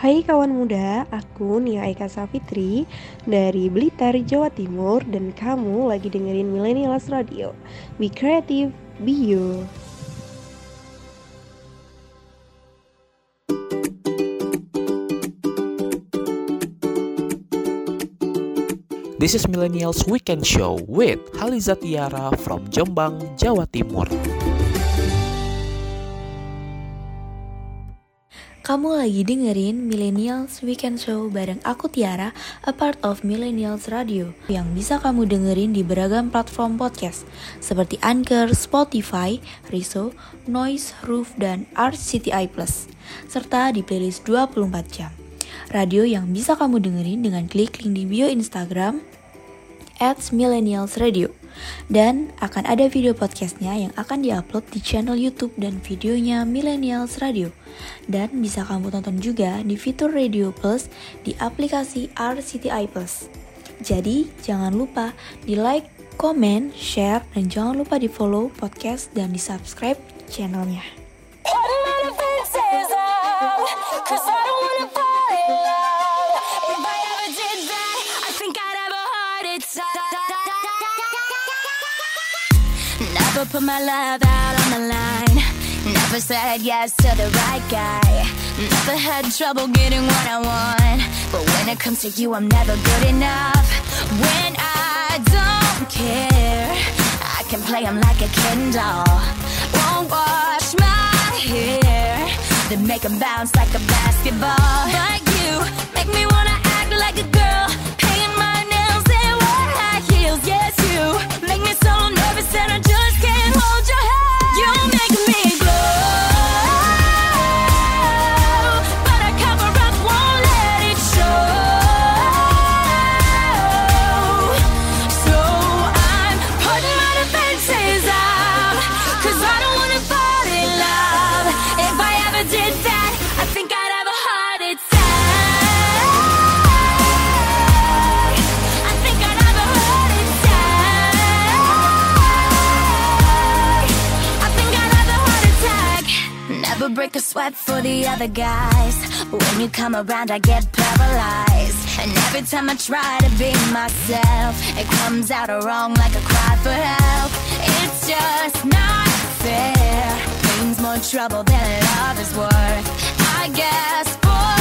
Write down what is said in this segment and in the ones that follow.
Hai kawan muda, aku Nia Eka Safitri dari Blitar, Jawa Timur dan kamu lagi dengerin Millennials Radio. Be creative, be you. This is Millennials Weekend Show with Haliza Tiara from Jombang, Jawa Timur. Kamu lagi dengerin Millennials Weekend Show bareng aku Tiara, a part of Millennials Radio yang bisa kamu dengerin di beragam platform podcast seperti Anchor, Spotify, Riso, Noise, Roof, dan RCTI serta di playlist 24 jam. Radio yang bisa kamu dengerin dengan klik link di bio Instagram at Millennials Radio. Dan akan ada video podcastnya yang akan diupload di channel YouTube dan videonya Millennials Radio. Dan bisa kamu tonton juga di fitur Radio Plus di aplikasi RCTI Plus. Jadi jangan lupa di like, komen, share, dan jangan lupa di follow podcast dan di subscribe channelnya. Cause I don't wanna fall in love. Never put my love out on the line. Never said yes to the right guy. Never had trouble getting what I want. But when it comes to you, I'm never good enough. When I don't care, I can play him like a Ken doll. Won't wash my hair, then make him bounce like a basketball. But you make me wanna break a sweat for the other guys. But when you come around, I get paralyzed. And every time I try to be myself, it comes out wrong like a cry for help. It's just not fair. Pain's more trouble than love is worth. I guess for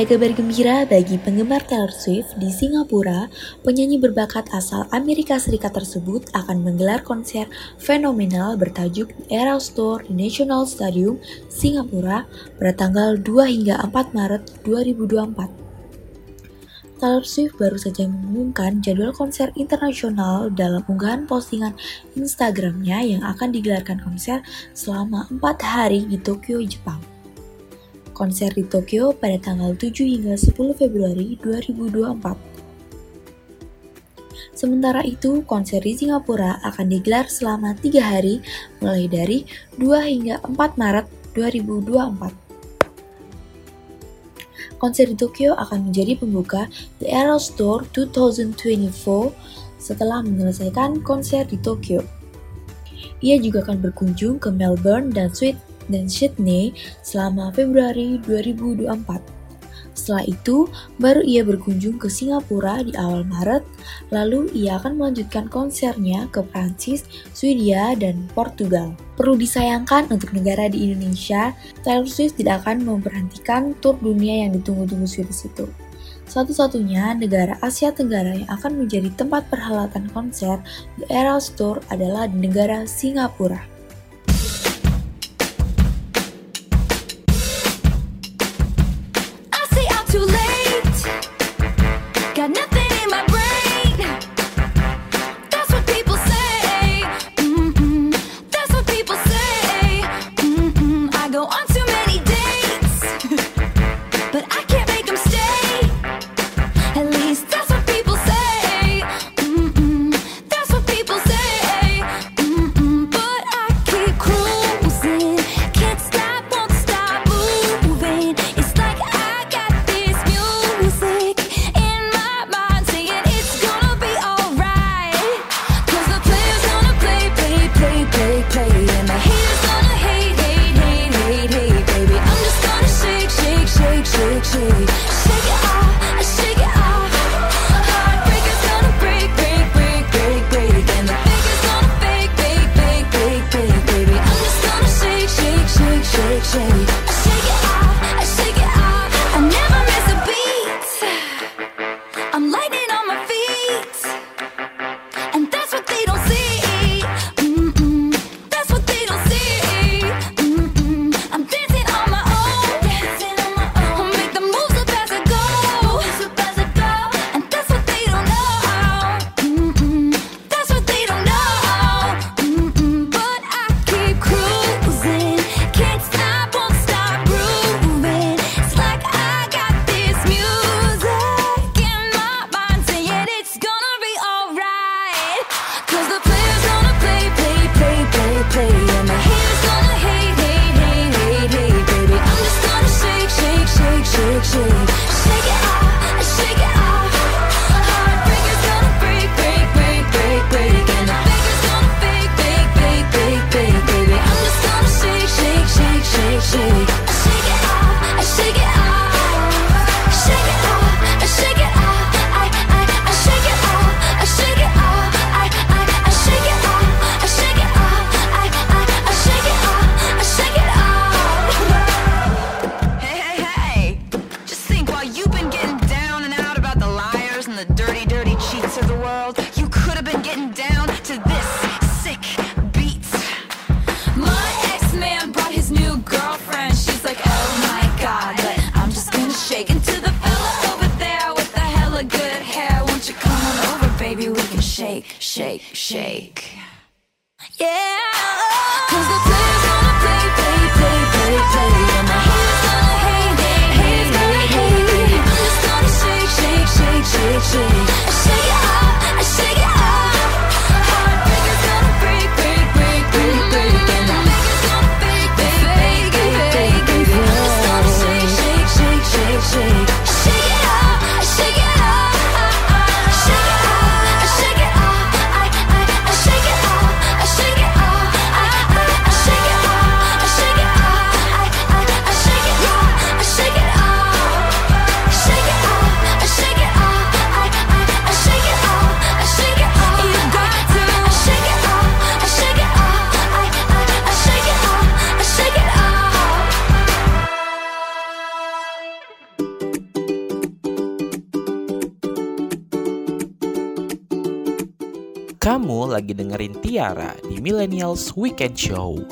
Ada kabar gembira bagi penggemar Taylor Swift di Singapura, penyanyi berbakat asal Amerika Serikat tersebut akan menggelar konser fenomenal bertajuk Eras Tour di National Stadium, Singapura pada tanggal 2 hingga 4 Maret 2024. Taylor Swift baru saja mengumumkan jadwal konser internasional dalam unggahan postingan Instagramnya yang akan digelarkan konser selama 4 hari di Tokyo, Jepang. Konser di Tokyo pada tanggal 7 hingga 10 Februari 2024. Sementara itu, konser di Singapura akan digelar selama tiga hari, mulai dari 2 hingga 4 Maret 2024. Konser di Tokyo akan menjadi pembuka The Eras Tour 2024 setelah menyelesaikan konser di Tokyo. Ia juga akan berkunjung ke Melbourne dan Sydney selama Februari 2024. Setelah itu, baru ia berkunjung ke Singapura di awal Maret, lalu ia akan melanjutkan konsernya ke Prancis, Swedia, dan Portugal. Perlu disayangkan untuk negara di Indonesia, Taylor Swift tidak akan memperhentikan tur dunia yang ditunggu-tunggu Swiss itu. Satu-satunya negara Asia Tenggara yang akan menjadi tempat perhelatan konser The Eras Tour adalah di negara Singapura. Lagi dengerin Tiara di Millennials Weekend Show.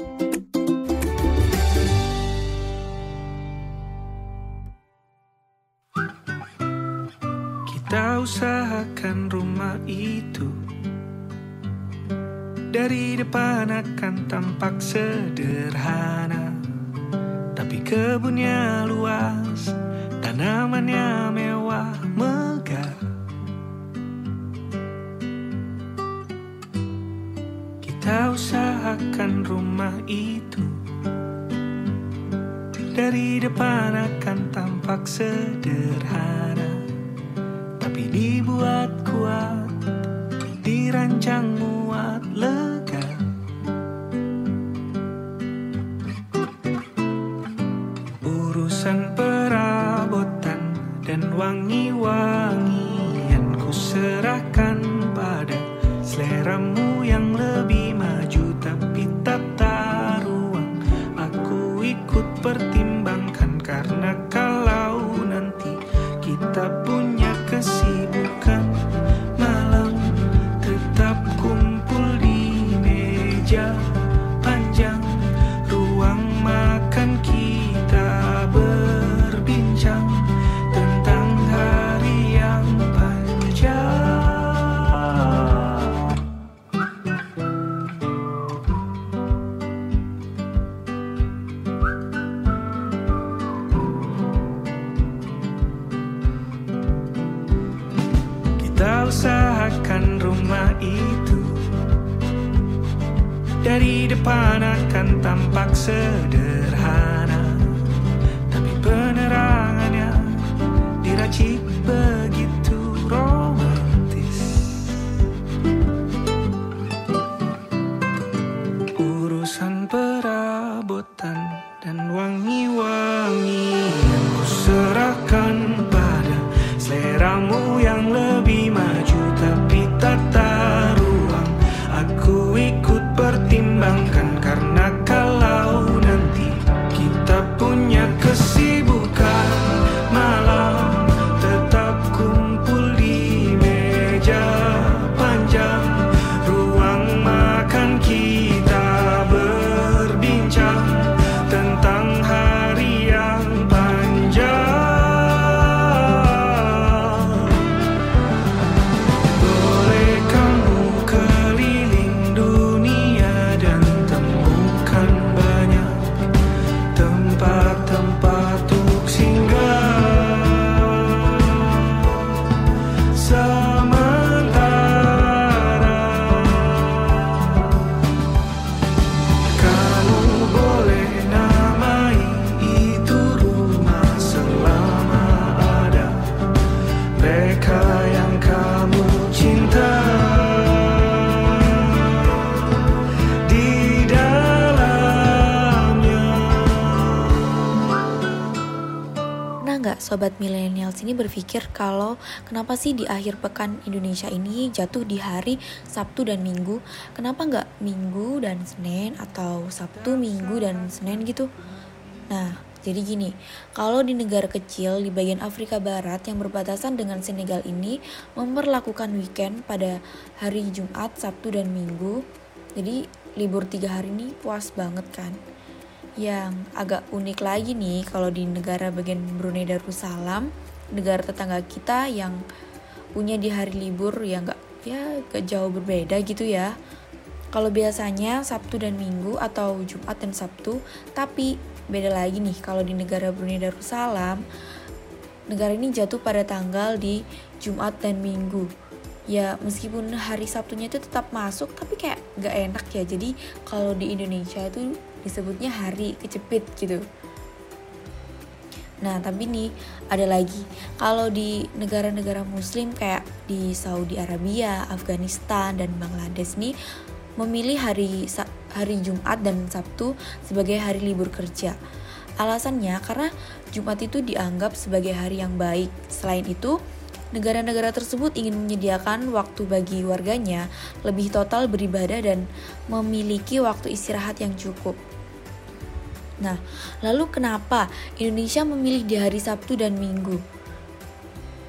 Millennials ini berpikir kalau kenapa sih di akhir pekan Indonesia ini jatuh di hari Sabtu dan Minggu? Kenapa nggak Minggu dan Senin atau Sabtu, Minggu dan Senin gitu? Nah, jadi gini, kalau di negara kecil di bagian Afrika Barat yang berbatasan dengan Senegal ini memperlakukan weekend pada hari Jumat, Sabtu, dan Minggu. Jadi libur tiga hari ini puas banget kan? Yang agak unik lagi nih kalau di negara bagian Brunei Darussalam, negara tetangga kita yang punya di hari libur yang gak ya gak jauh berbeda gitu ya. Kalau biasanya Sabtu dan Minggu atau Jumat dan Sabtu, tapi beda lagi nih kalau di negara Brunei Darussalam, negara ini jatuh pada tanggal di Jumat dan Minggu. Ya meskipun hari Sabtunya itu tetap masuk, tapi kayak gak enak ya. Jadi kalau di Indonesia itu disebutnya hari kecepit gitu. Nah, tapi nih ada lagi. Kalau di negara-negara muslim kayak di Saudi Arabia, Afghanistan dan Bangladesh nih memilih hari hari Jumat dan Sabtu sebagai hari libur kerja. Alasannya karena Jumat itu dianggap sebagai hari yang baik. Selain itu, negara-negara tersebut ingin menyediakan waktu bagi warganya lebih total beribadah dan memiliki waktu istirahat yang cukup. Nah, lalu kenapa Indonesia memilih di hari Sabtu dan Minggu?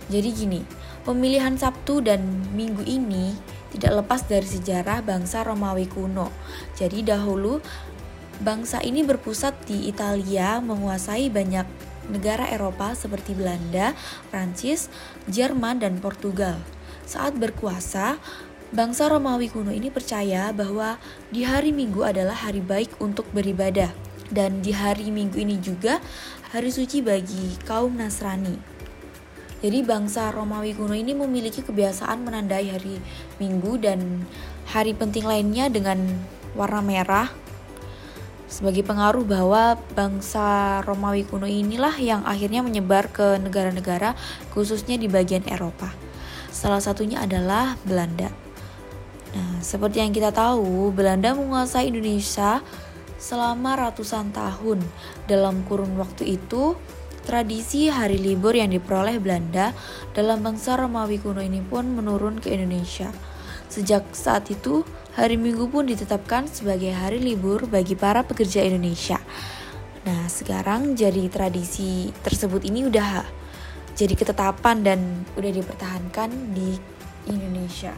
Jadi gini, pemilihan Sabtu dan Minggu ini tidak lepas dari sejarah bangsa Romawi kuno. Jadi dahulu bangsa ini berpusat di Italia, menguasai banyak negara Eropa seperti Belanda, Prancis, Jerman, dan Portugal. Saat berkuasa, Bangsa Romawi kuno ini percaya bahwa di hari Minggu adalah hari baik untuk beribadah dan di hari Minggu ini juga hari suci bagi kaum Nasrani. Jadi bangsa Romawi kuno ini memiliki kebiasaan menandai hari Minggu dan hari penting lainnya dengan warna merah sebagai pengaruh bahwa bangsa Romawi kuno inilah yang akhirnya menyebar ke negara-negara khususnya di bagian Eropa. Salah satunya adalah Belanda. Nah, seperti yang kita tahu, Belanda menguasai Indonesia selama ratusan tahun. Dalam kurun waktu itu, tradisi hari libur yang diperoleh Belanda dalam bangsa Romawi kuno ini pun menurun ke Indonesia. Sejak saat itu, hari Minggu pun ditetapkan sebagai hari libur bagi para pekerja Indonesia. Nah, sekarang jadi tradisi tersebut ini udah jadi ketetapan dan udah dipertahankan di Indonesia.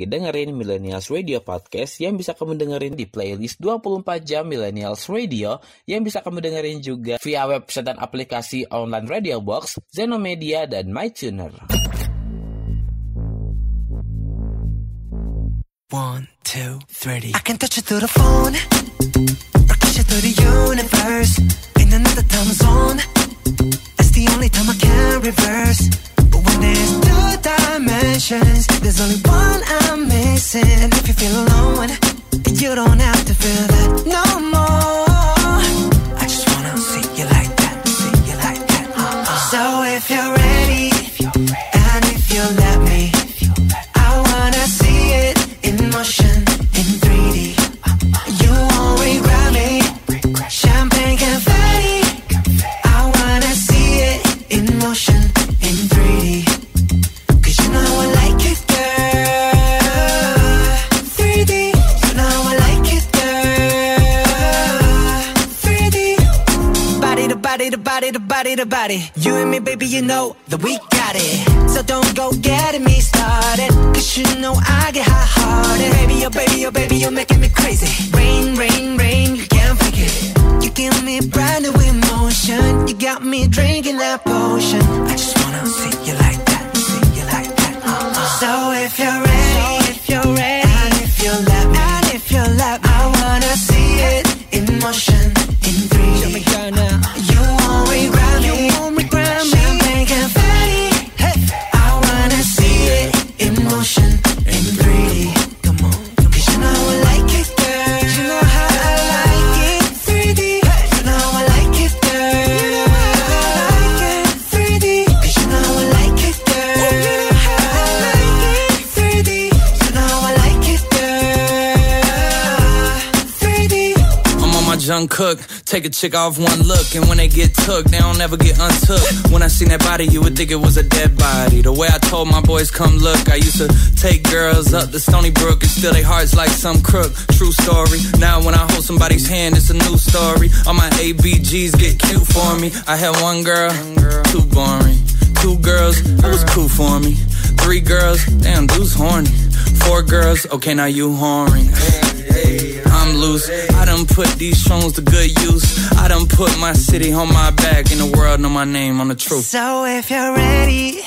Lagi dengerin Millennials Radio Podcast yang bisa kamu dengerin di playlist 24 jam Millennials Radio yang bisa kamu dengerin juga via website dan aplikasi online Radio Box, Zenomedia, dan MyTuner. One, two, three. I can touch you through the phone, or kiss you through the universe. In another time zone, that's the only time I can reverse. But when there's two dimensions, there's only one I'm missing. And if you feel alone, you don't have to feel that no more. I just wanna see you like that, see you like that. Uh-uh. So if you're ready, to. You and me, baby, you know that we got it. So don't go getting me started. Cause you know I get hot hearted. Baby, oh baby, oh baby, you're making me crazy. Rain, rain, rain, you can't fake it. You give me brand new emotion. You got me drinking that potion. I just wanna see you like that, see you like that. Uh-uh. So if you're ready, if you're ready, and if you let me, and if you let me, I wanna see it in motion, Take a chick off one look, and when they get took, they don't ever get untook. When I seen that body, you would think it was a dead body. The way I told my boys, come look, I used to take girls up to Stony Brook and steal their hearts like some crook. True story. Now when I hold somebody's hand, it's a new story. All my ABGs get cute for me. I had one girl, too boring. Two girls, that was cool for me. Three girls, damn, dude's horny. Four girls, okay, now you horny. I'm loose. I done put these songs to good use. I done put my city on my back, and the world know my name on the truth. So if you're ready,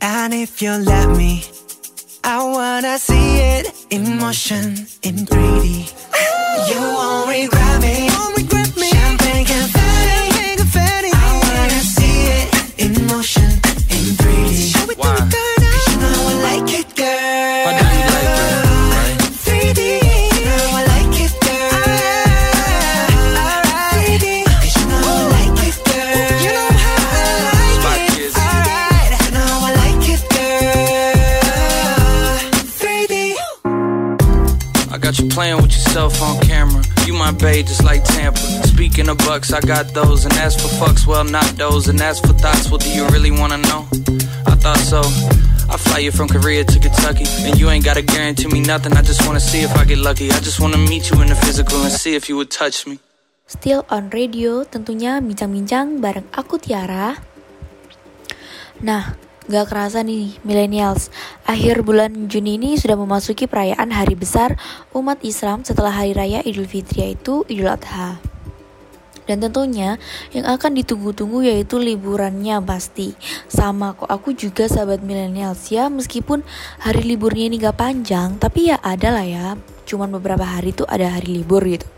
and if you let me, I wanna see it in motion in 3D. You won't regret me. Champagne confetti. I wanna see it in motion in 3D. Why? Yourself on camera. You my just like Tampa. Speaking of bucks, I got those. And as for fucks, well, not those. And as for thoughts, well, do you really wanna know? I thought so. I fly you from Korea to Kentucky. And you ain't gotta guarantee me nothing. I just wanna see if I get lucky. I just wanna meet you in the physical and see if you would touch me. Still on radio, tentunya bincang-bincang bareng aku Tiara. Nah, gak kerasa nih millennials, akhir bulan Juni ini sudah memasuki perayaan hari besar umat Islam setelah hari raya Idul Fitri yaitu Idul Adha. Dan tentunya yang akan ditunggu-tunggu yaitu liburannya pasti. Sama kok aku juga sahabat millennials ya meskipun hari liburnya ini gak panjang tapi ya ada lah ya. Cuman beberapa hari tuh ada hari libur gitu.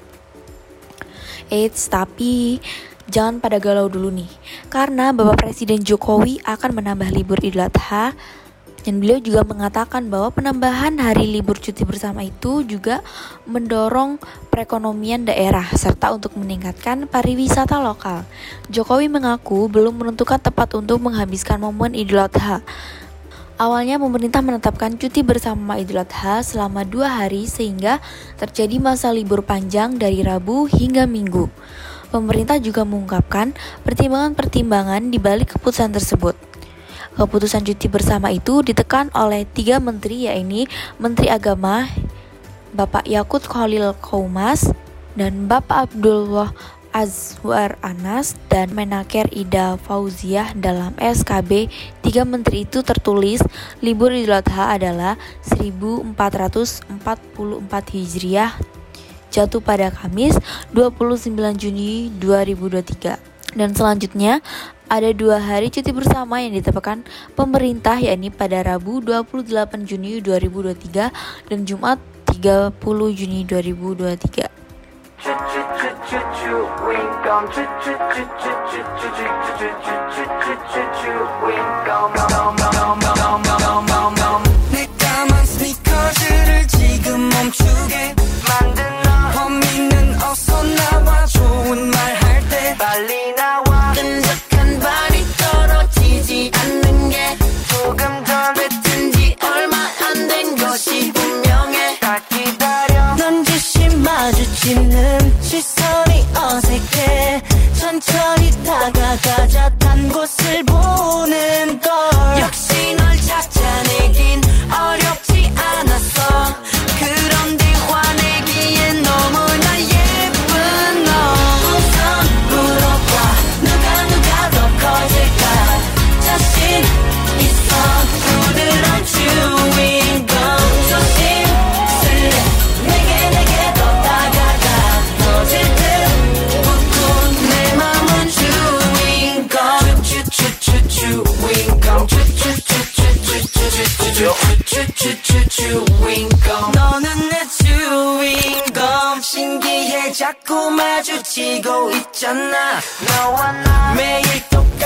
Eits, tapi jangan pada galau dulu nih. Karena Bapak Presiden Jokowi akan menambah libur Idul Adha dan beliau juga mengatakan bahwa penambahan hari libur cuti bersama itu juga mendorong perekonomian daerah serta untuk meningkatkan pariwisata lokal. Jokowi mengaku belum menentukan tepat untuk menghabiskan momen Idul Adha. Awalnya pemerintah menetapkan cuti bersama Idul Adha selama dua hari sehingga terjadi masa libur panjang dari Rabu hingga Minggu. Pemerintah juga mengungkapkan pertimbangan-pertimbangan di balik keputusan tersebut. Keputusan cuti bersama itu ditekan oleh tiga menteri yaitu Menteri Agama Bapak Yakut Khalil Kaumas dan Bapak Abdullah Azwar Anas dan Menaker Ida Fauziah. Dalam SKB tiga menteri itu tertulis libur Idul Adha adalah 1444 Hijriah jatuh pada Kamis 29 Juni 2023 dan selanjutnya ada dua hari cuti bersama yang ditetapkan pemerintah yakni pada Rabu 28 Juni 2023 dan Jumat 30 Juni 2023. 빨리 나와 아주 짙는 시선이 어색해. 천천히 다가가자. 단 곳을 보는 걸. 역시나 너는 내 주인검. 신기해 자꾸 마주치고 있잖아. 너와 나 매일 똑같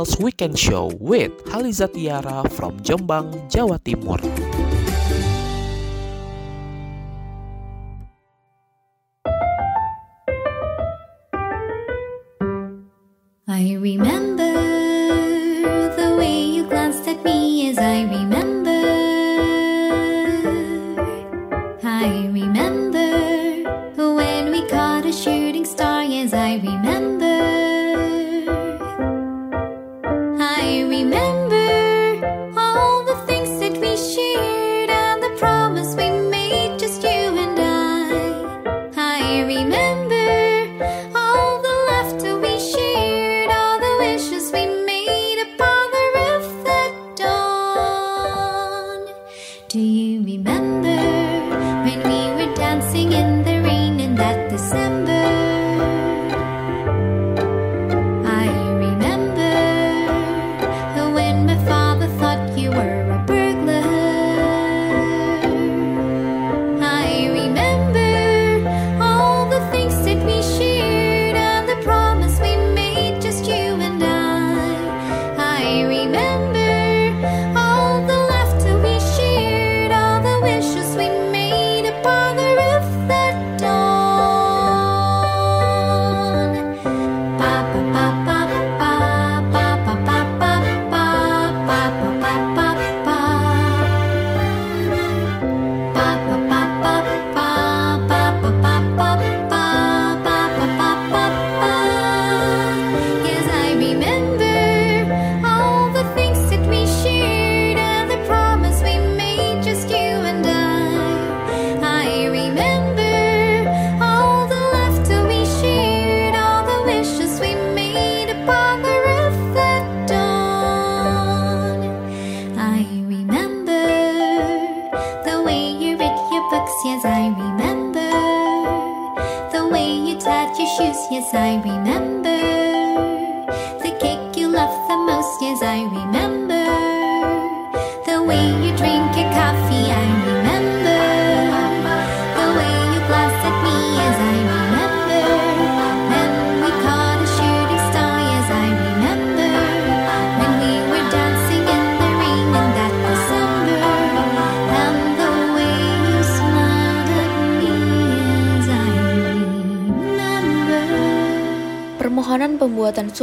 Weekend Show with Haliza Tiara from Jombang, Jawa Timur.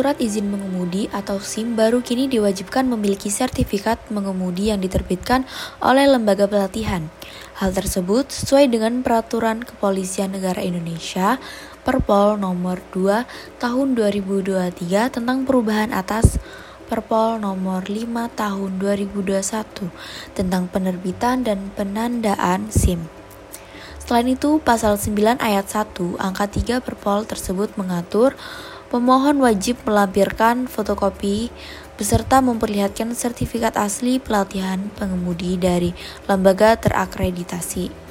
Surat izin mengemudi atau SIM baru kini diwajibkan memiliki sertifikat mengemudi yang diterbitkan oleh lembaga pelatihan. Hal tersebut sesuai dengan peraturan Kepolisian Negara Indonesia Perpol nomor 2 tahun 2023 tentang perubahan atas Perpol nomor 5 tahun 2021 tentang penerbitan dan penandaan SIM. Selain itu, pasal 9 ayat 1 angka 3 Perpol tersebut mengatur pemohon wajib melampirkan fotokopi beserta memperlihatkan sertifikat asli pelatihan pengemudi dari lembaga terakreditasi.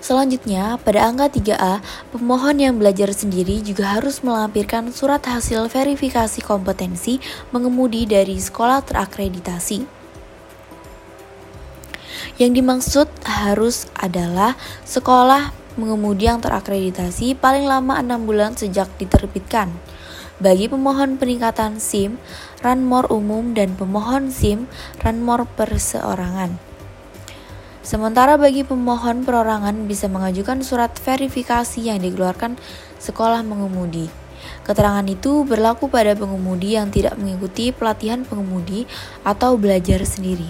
Selanjutnya, pada angka 3A, pemohon yang belajar sendiri juga harus melampirkan surat hasil verifikasi kompetensi mengemudi dari sekolah terakreditasi. Yang dimaksud harus adalah sekolah mengemudi yang terakreditasi paling lama 6 bulan sejak diterbitkan. Bagi pemohon peningkatan SIM, Ranmor umum dan pemohon SIM, Ranmor perseorangan. Sementara bagi pemohon perorangan bisa mengajukan surat verifikasi yang dikeluarkan sekolah mengemudi. Keterangan itu berlaku pada pengemudi yang tidak mengikuti pelatihan pengemudi atau belajar sendiri.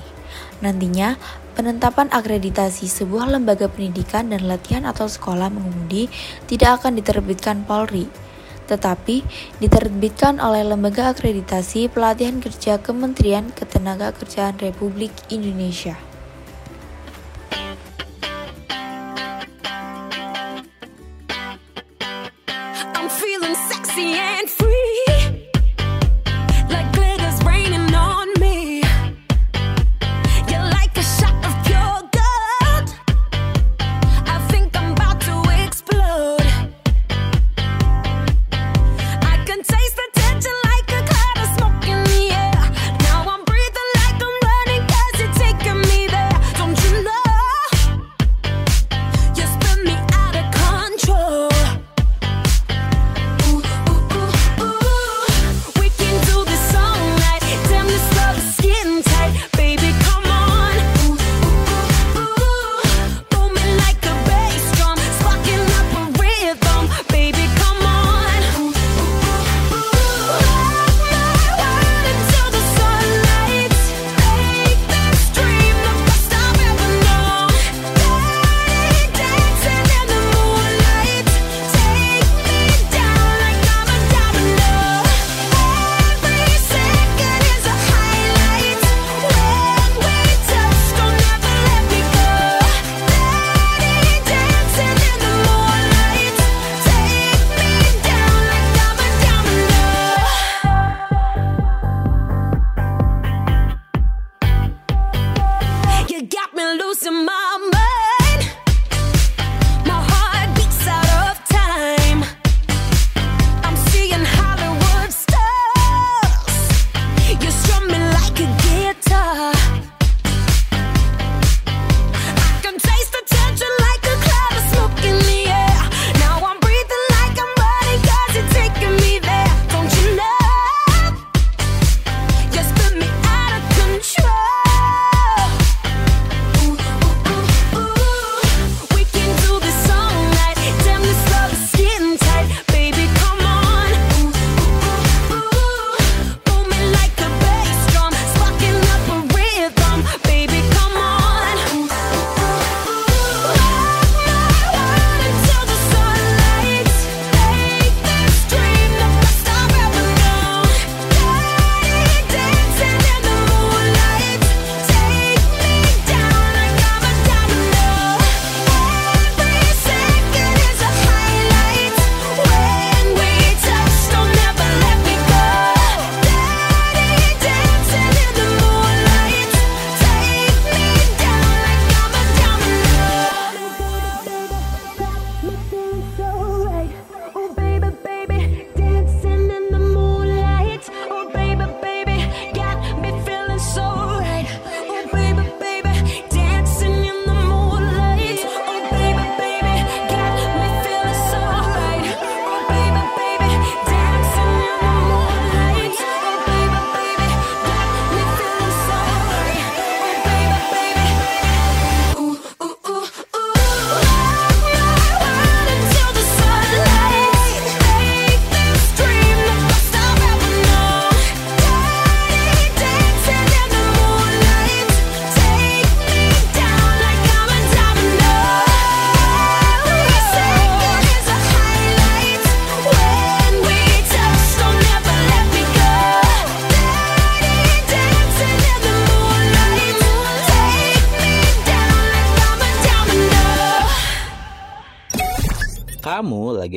Nantinya, penetapan akreditasi sebuah lembaga pendidikan dan latihan atau sekolah mengemudi tidak akan diterbitkan Polri, tetapi diterbitkan oleh Lembaga Akreditasi Pelatihan Kerja Kementerian Ketenagakerjaan Republik Indonesia.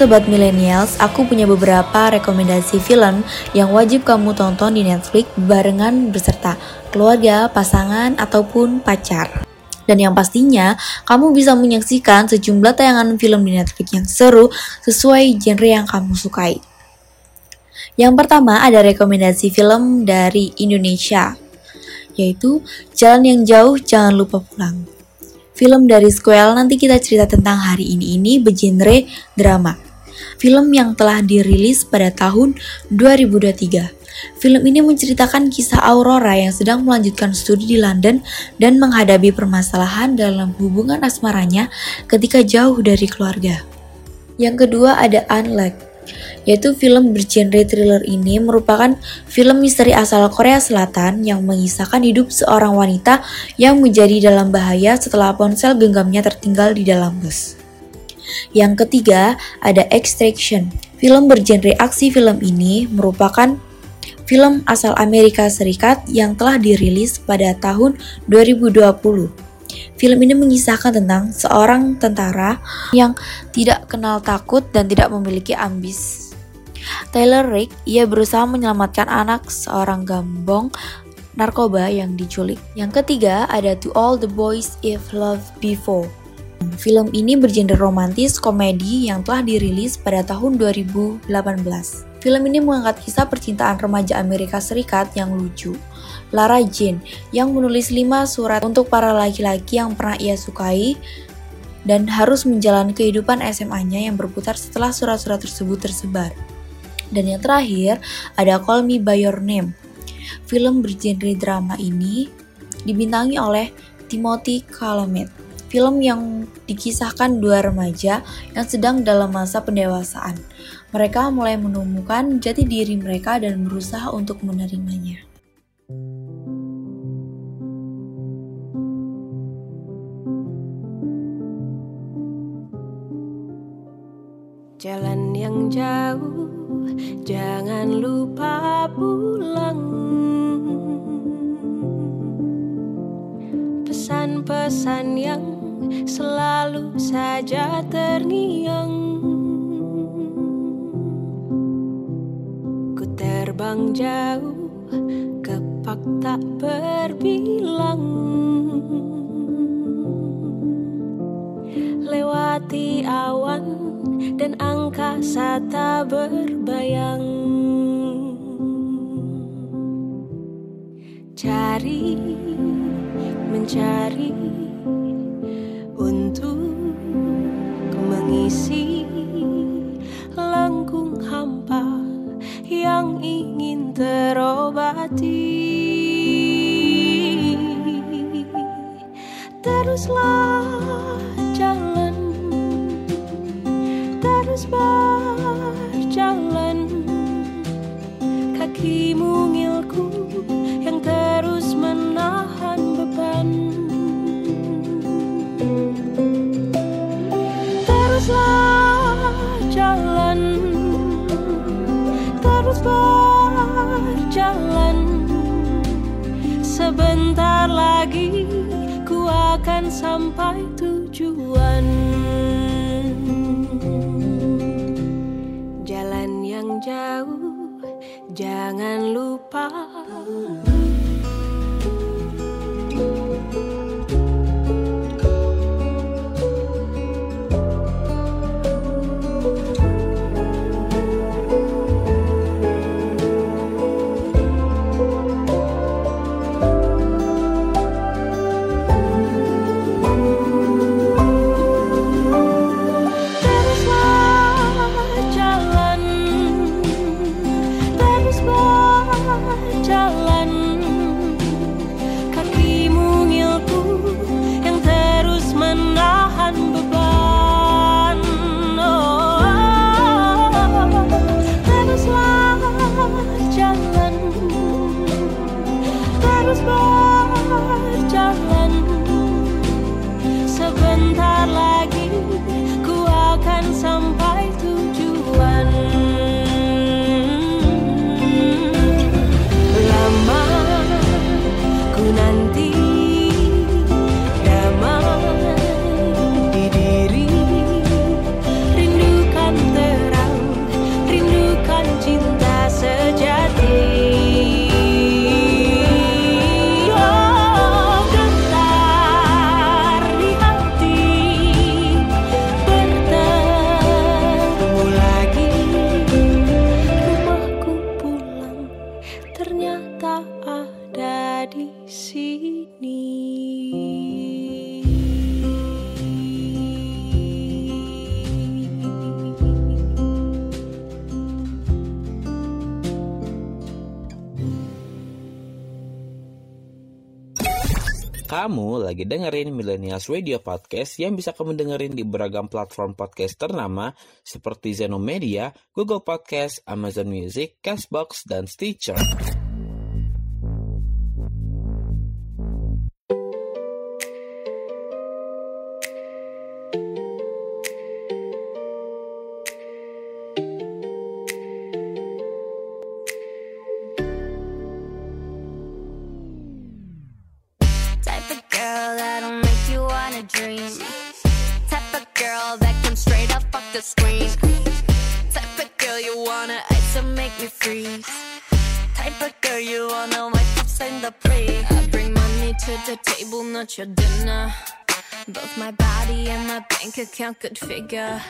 Sobat Millennials, aku punya beberapa rekomendasi film yang wajib kamu tonton di Netflix barengan beserta keluarga, pasangan, ataupun pacar. Dan yang pastinya, kamu bisa menyaksikan sejumlah tayangan film di Netflix yang seru sesuai genre yang kamu sukai. Yang pertama ada rekomendasi film dari Indonesia, yaitu Jalan yang Jauh Jangan Lupa Pulang. Film dari Square nanti kita cerita tentang hari ini ini bergenre drama. Film yang telah dirilis pada tahun 2023. Film ini menceritakan kisah Aurora yang sedang melanjutkan studi di London dan menghadapi permasalahan dalam hubungan asmaranya ketika jauh dari keluarga. Yang kedua ada Unlock, yaitu film bergenre thriller ini merupakan film misteri asal Korea Selatan yang mengisahkan hidup seorang wanita yang menjadi dalam bahaya setelah ponsel genggamnya tertinggal di dalam bus. Yang ketiga ada Extraction. Film bergenre aksi film ini merupakan film asal Amerika Serikat yang telah dirilis pada tahun 2020. Film ini mengisahkan tentang seorang tentara yang tidak kenal takut dan tidak memiliki ambis. Taylor Rick, ia berusaha menyelamatkan anak seorang gambong narkoba yang diculik. Yang ketiga ada To All the Boys If Loved Before. Film ini bergenre romantis komedi yang telah dirilis pada tahun 2018. Film ini mengangkat kisah percintaan remaja Amerika Serikat yang lucu. Lara Jean yang menulis 5 surat untuk para laki-laki yang pernah ia sukai dan harus menjalani kehidupan SMA-nya yang berputar setelah surat-surat tersebut tersebar. Dan yang terakhir ada Call Me By Your Name. Film bergenre drama ini dibintangi oleh Timothy Chalamet. Film yang dikisahkan dua remaja yang sedang dalam masa pendewasaan. Mereka mulai menemukan jati diri mereka dan berusaha untuk menerimanya. Jalan yang jauh, jangan lupa pulang. Pesan-pesan yang selalu saja terngiang. Ku terbang jauh, kepak tak berbilang. Lewati awan dan angkasa tak berbayang Cari, mencari Untuk mengisi Lengkung hampa yang ingin terobati. Teruslah jalan terus berjalan. Kaki mungilku yang terus menahan beban. Teruslah jalan Terus berjalan. Sebentar lagi ku akan sampai tujuan. Jalan yang jauh jangan lupa dengerin Millennials Radio Podcast yang bisa kamu dengerin di beragam platform podcast ternama seperti Zenomedia, Google Podcast, Amazon Music, Castbox, dan Stitcher. Account could figure.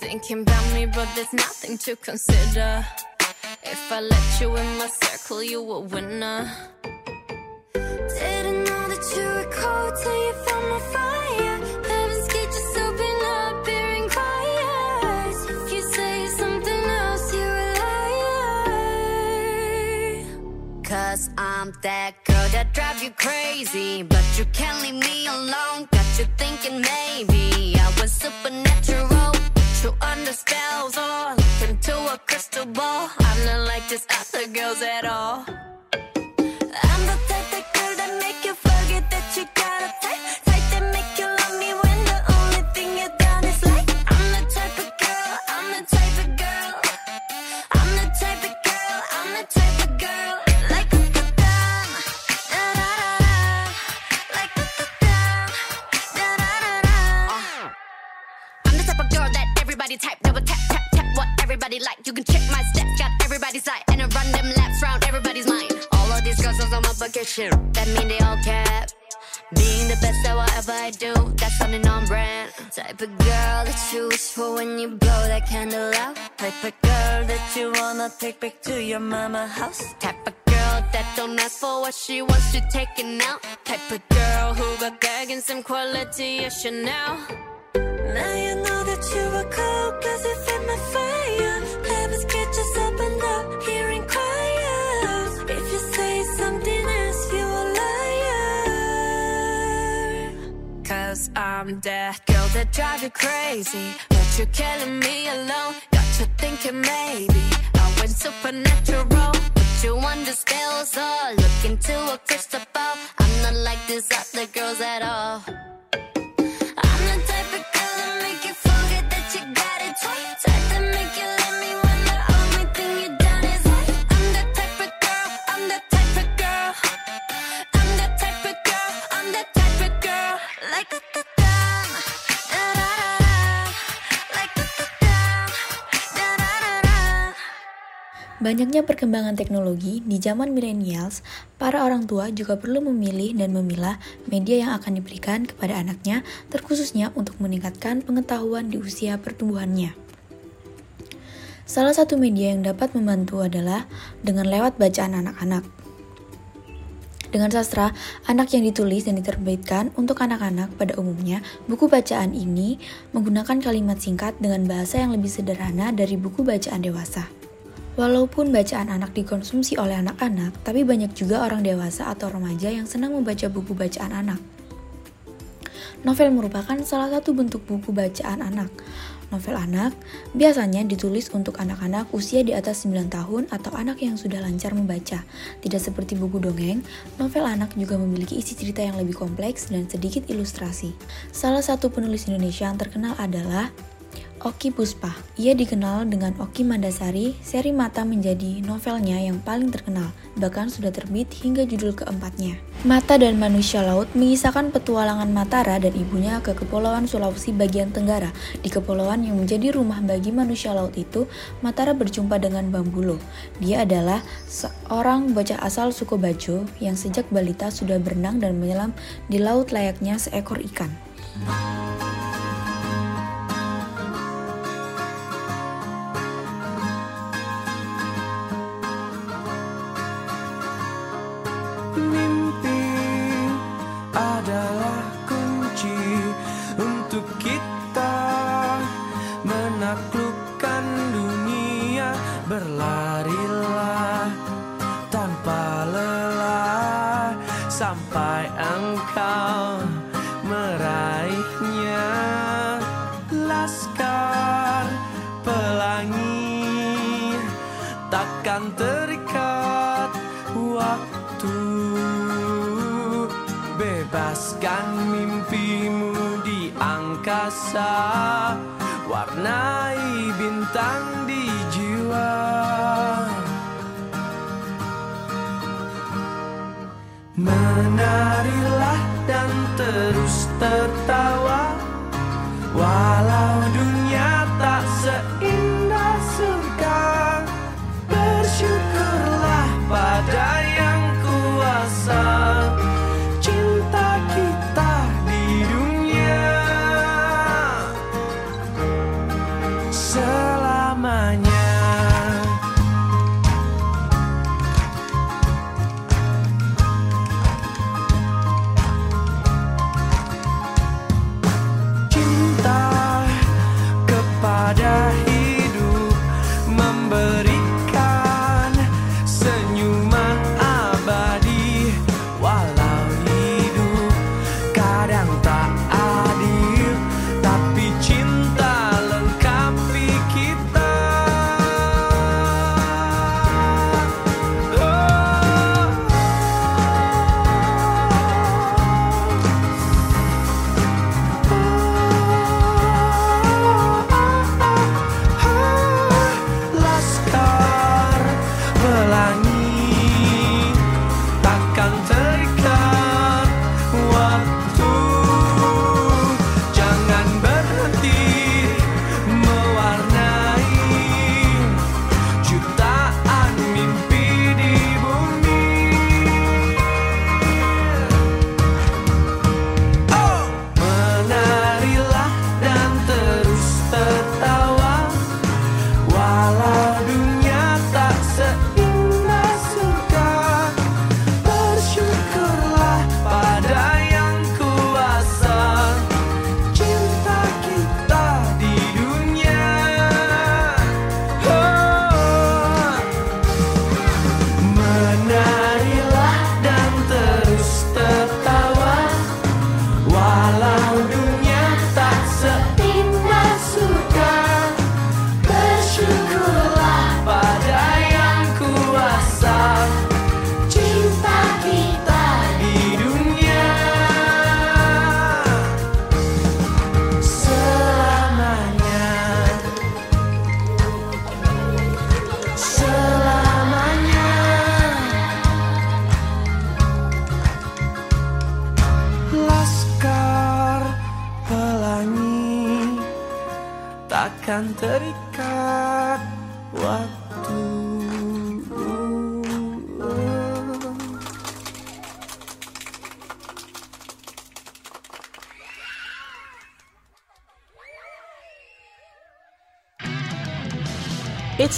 Thinking about me, but there's nothing to consider. If I let you in my circle, you a winner. Didn't know that you were cold till you found my fire. Cause I'm that girl that drive you crazy. But you can't leave me alone. Got you thinking maybe I was supernatural. Put you under spells or look into a crystal ball. I'm not like these other girls at all. I'm the type of girl that make you forget that you got a type. Everybody like. You can check my steps, got everybody's side, and I run them laps round everybody's mind. All of these girls on my bucket shit, that mean they all cap. Being the best at whatever I do, that's something on brand. Type of girl that you wish for when you blow that candle out. Type of girl that you wanna take back to your mama house. Type of girl that don't ask for what she wants to taking out. Type of girl who got gag and some quality of Chanel. Now you know that you were cold cause you fit my fire. Cause I'm that girl that drive you crazy. But you're killing me alone. Got you thinking maybe I went supernatural. Put you under spells or look into a crystal ball. I'm not like these other girls at all. Banyaknya perkembangan teknologi di zaman millennials, para orang tua juga perlu memilih dan memilah media yang akan diberikan kepada anaknya, terkhususnya untuk meningkatkan pengetahuan di usia pertumbuhannya. Salah satu media yang dapat membantu adalah dengan lewat bacaan anak-anak. Dengan sastra, anak yang ditulis dan diterbitkan untuk anak-anak pada umumnya, buku bacaan ini menggunakan kalimat singkat dengan bahasa yang lebih sederhana dari buku bacaan dewasa. Walaupun bacaan anak dikonsumsi oleh anak-anak, tapi banyak juga orang dewasa atau remaja yang senang membaca buku bacaan anak. Novel merupakan salah satu bentuk buku bacaan anak. Novel anak biasanya ditulis untuk anak-anak usia di atas 9 tahun atau anak yang sudah lancar membaca. Tidak seperti buku dongeng, novel anak juga memiliki isi cerita yang lebih kompleks dan sedikit ilustrasi. Salah satu penulis Indonesia yang terkenal adalah Oki Puspa. Ia dikenal dengan Oki Mandasari, seri Mata menjadi novelnya yang paling terkenal, bahkan sudah terbit hingga judul keempatnya. Mata dan Manusia Laut mengisahkan petualangan Matara dan ibunya ke Kepulauan Sulawesi bagian Tenggara. Di kepulauan yang menjadi rumah bagi manusia laut itu, Matara berjumpa dengan Bambulo. Dia adalah seorang bocah asal suku Bajo yang sejak balita sudah berenang dan menyelam di laut layaknya seekor ikan.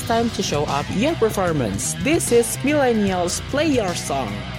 time to show up your performance. This is Millennials Play Your Song.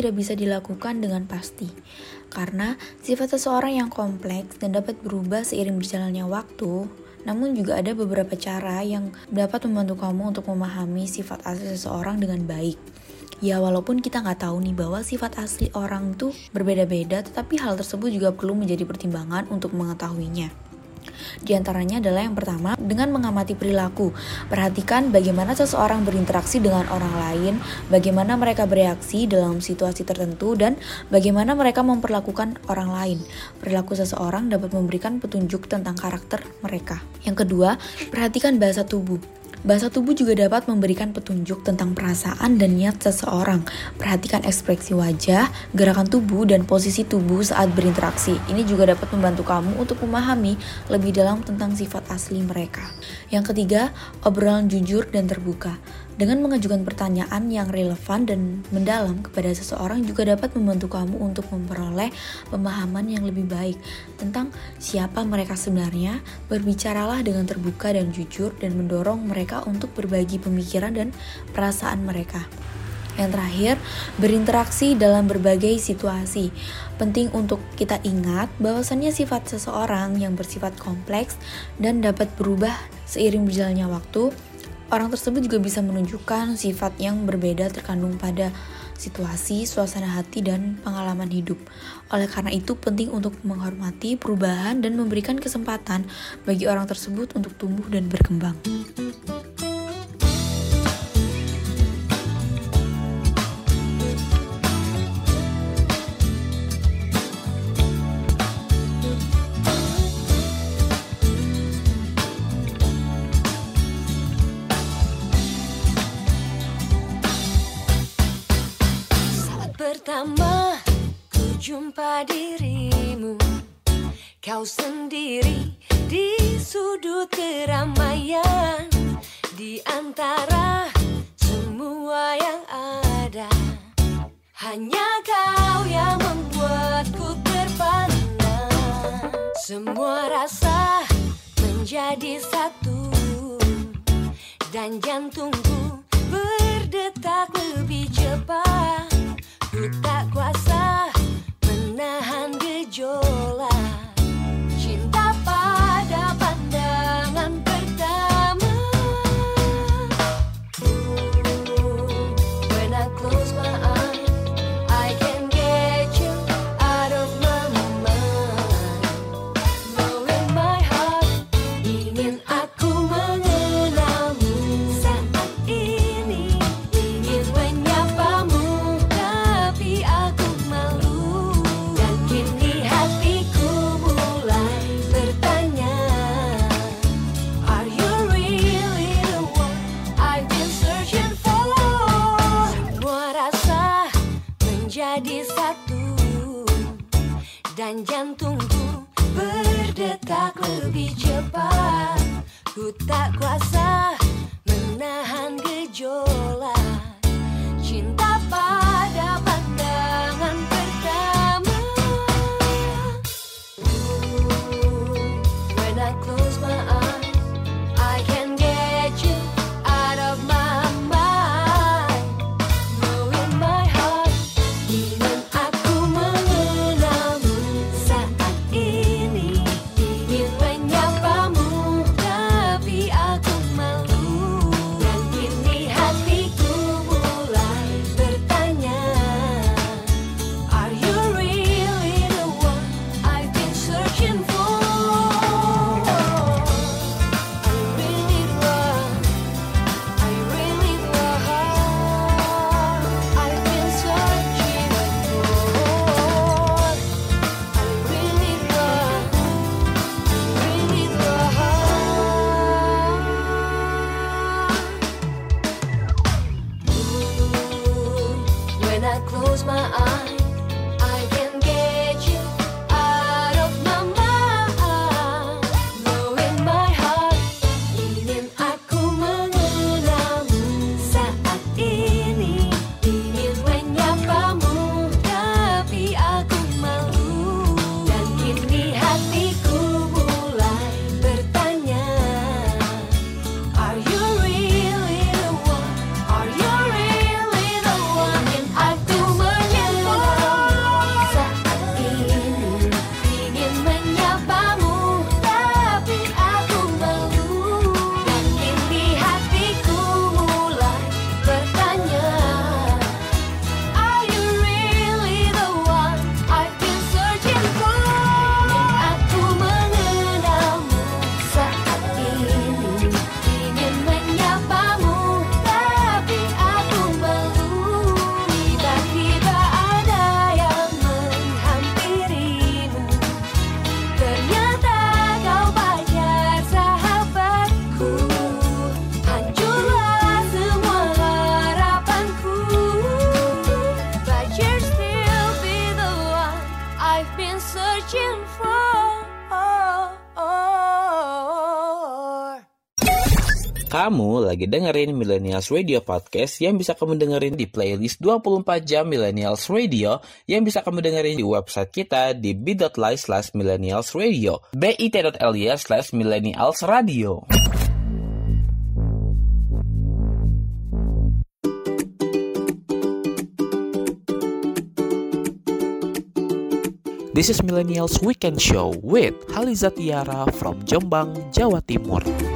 tidak bisa dilakukan dengan pasti, karena sifat seseorang yang kompleks dan dapat berubah seiring berjalannya waktu. Namun, juga ada beberapa cara yang dapat membantu kamu untuk memahami sifat asli seseorang dengan baik. Ya walaupun kita nggak tahu nih bahwa sifat asli orang tuh berbeda-beda, tetapi hal tersebut juga perlu menjadi pertimbangan untuk mengetahuinya. Di antaranya adalah yang pertama, dengan mengamati perilaku. Perhatikan bagaimana seseorang berinteraksi dengan orang lain, bagaimana mereka bereaksi dalam situasi tertentu, dan bagaimana mereka memperlakukan orang lain. Perilaku seseorang dapat memberikan petunjuk tentang karakter mereka. Yang kedua, perhatikan bahasa tubuh. Bahasa tubuh juga dapat memberikan petunjuk tentang perasaan dan niat seseorang. Perhatikan ekspresi wajah, gerakan tubuh, dan posisi tubuh saat berinteraksi. Ini juga dapat membantu kamu untuk memahami lebih dalam tentang sifat asli mereka. Yang ketiga, obrolan jujur dan terbuka. Dengan mengajukan pertanyaan yang relevan dan mendalam kepada seseorang juga dapat membantu kamu untuk memperoleh pemahaman yang lebih baik tentang siapa mereka sebenarnya. Berbicaralah dengan terbuka dan jujur dan mendorong mereka untuk berbagi pemikiran dan perasaan mereka. Yang terakhir, berinteraksi dalam berbagai situasi. Penting untuk kita ingat bahwasannya sifat seseorang yang bersifat kompleks dan dapat berubah seiring berjalannya waktu Orang tersebut juga bisa menunjukkan sifat yang berbeda terkandung pada situasi, suasana hati, dan pengalaman hidup. Oleh karena itu, penting untuk menghormati perubahan dan memberikan kesempatan bagi orang tersebut untuk tumbuh dan berkembang. Pertama ku jumpa dirimu. Kau sendiri di sudut keramaian Di antara semua yang ada. Hanya kau yang membuatku terpana. Semua rasa menjadi satu. Dan jantungku berdetak lebih cepat Ku lagi dengerin Millennials Radio Podcast yang bisa kamu dengerin di playlist 24 jam Millennials Radio yang bisa kamu dengerin di website kita di bit.ly slash millennials radio bit.ly slash millennials radio. This is Millennials Weekend Show with Haliza Tiara from Jombang, Jawa Timur.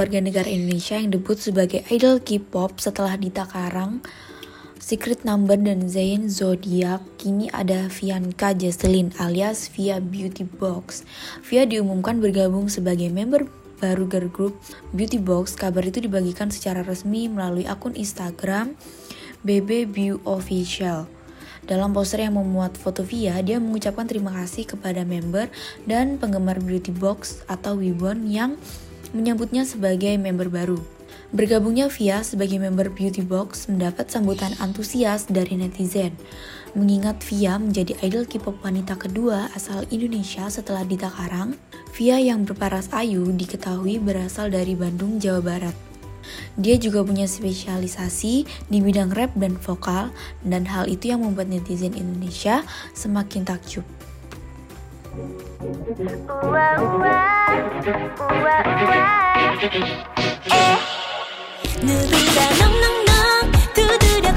warga negara Indonesia yang debut sebagai idol K-pop setelah Dita Karang, Secret Number, dan Zayn Zodiac, kini ada Vianka Jesselin alias Via Beauty Box. Via diumumkan bergabung sebagai member baru girl group Beauty Box. Kabar itu dibagikan secara resmi melalui akun Instagram BB View Official. Dalam poster yang memuat foto Via, dia mengucapkan terima kasih kepada member dan penggemar Beauty Box atau Wibon yang menyambutnya sebagai member baru. Bergabungnya Via sebagai member Beauty Box mendapat sambutan antusias dari netizen, mengingat Via menjadi idol K-pop wanita kedua asal Indonesia setelah Dita Karang. Via yang berparas ayu diketahui berasal dari Bandung, Jawa Barat. Dia juga punya spesialisasi di bidang rap dan vokal, dan hal itu yang membuat netizen Indonesia semakin takjub. 우와 우와. 우와 우와. 누구가 넉넉넉 두드려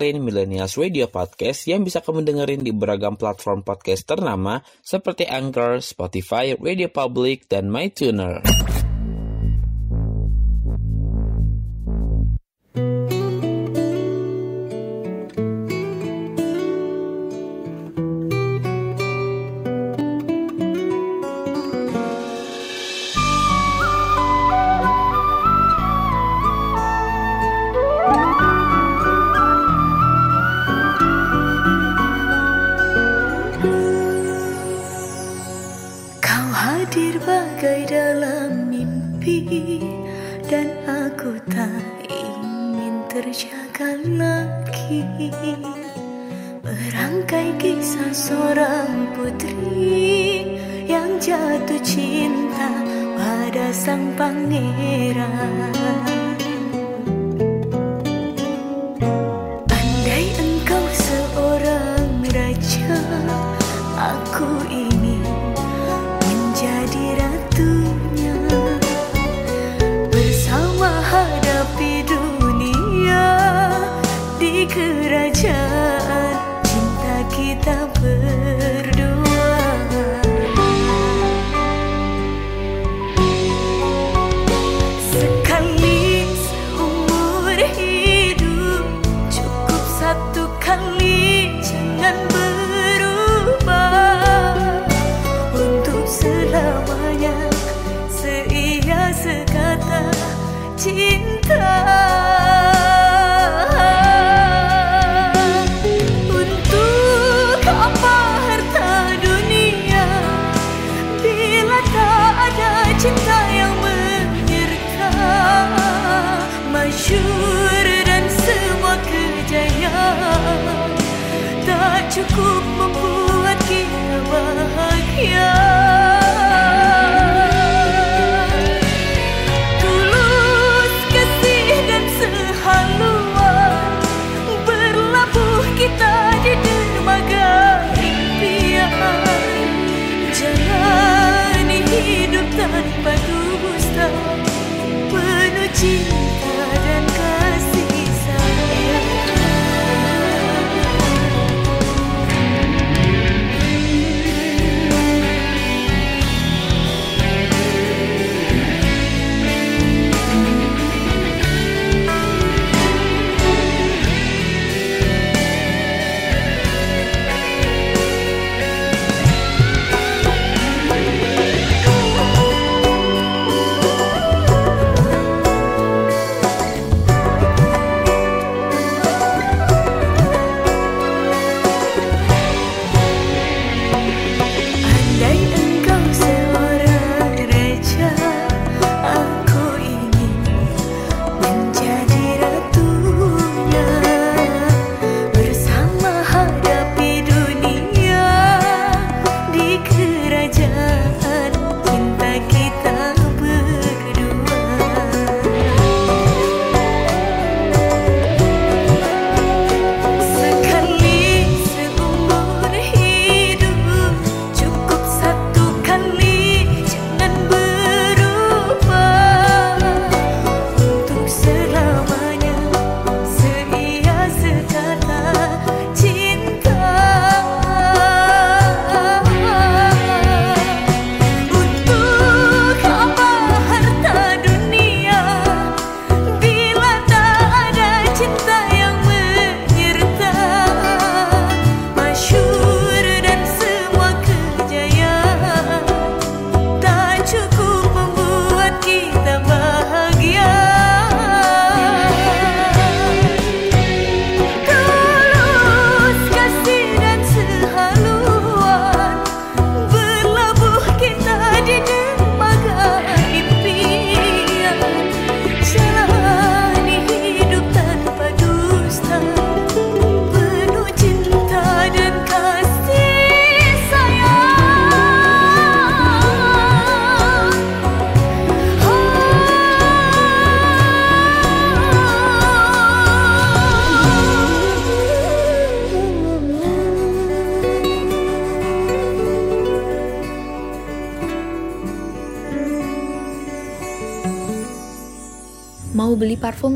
dengerin Millennials Radio Podcast yang bisa kamu dengerin di beragam platform podcast ternama seperti Anchor, Spotify, Radio Public, dan MyTuner.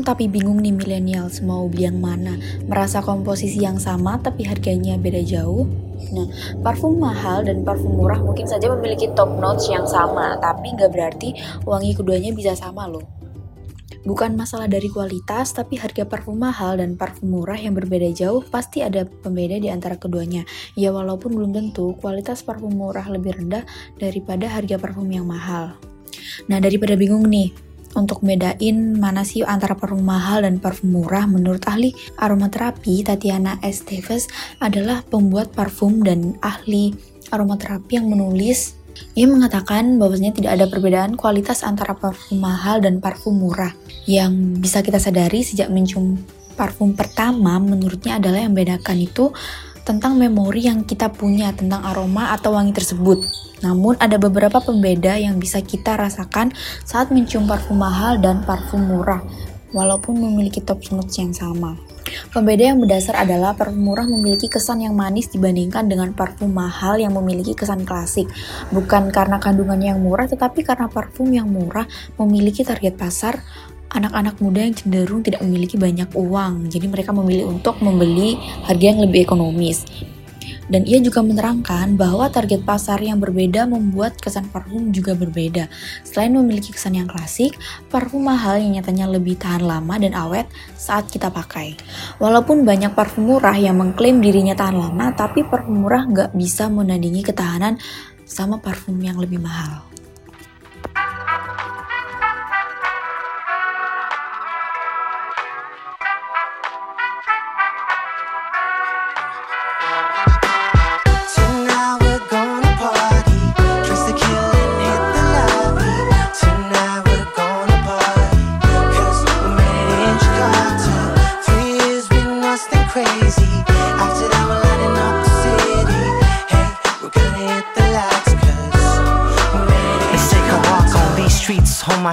Tapi bingung nih millennials mau beli yang mana Merasa komposisi yang sama tapi harganya beda jauh Nah, parfum mahal dan parfum murah mungkin saja memiliki top notes yang sama Tapi nggak berarti wangi keduanya bisa sama loh Bukan masalah dari kualitas, tapi harga parfum mahal dan parfum murah yang berbeda jauh pasti ada pembeda di antara keduanya. Ya walaupun belum tentu kualitas parfum murah lebih rendah daripada harga parfum yang mahal. Nah, daripada bingung nih, untuk bedain mana sih antara parfum mahal dan parfum murah, menurut ahli aromaterapi Tatiana S. Adalah pembuat parfum dan ahli aromaterapi yang menulis ia mengatakan bahwasanya tidak ada perbedaan kualitas antara parfum mahal dan parfum murah. Yang bisa kita sadari sejak mencium parfum pertama menurutnya adalah yang membedakan itu tentang memori yang kita punya tentang aroma atau wangi tersebut. Namun ada beberapa pembeda yang bisa kita rasakan saat mencium parfum mahal dan parfum murah, walaupun memiliki top notes yang sama. Pembeda yang berdasar adalah parfum murah memiliki kesan yang manis dibandingkan dengan parfum mahal yang memiliki kesan klasik. Bukan karena kandungannya yang murah, tetapi karena parfum yang murah memiliki target pasar anak-anak muda yang cenderung tidak memiliki banyak uang. Jadi mereka memilih untuk membeli harga yang lebih ekonomis. Dan ia juga menerangkan bahwa target pasar yang berbeda membuat kesan parfum juga berbeda. Selain memiliki kesan yang klasik, parfum mahal yang nyatanya lebih tahan lama dan awet saat kita pakai. Walaupun banyak parfum murah yang mengklaim dirinya tahan lama, tapi parfum murah nggak bisa menandingi ketahanan sama parfum yang lebih mahal.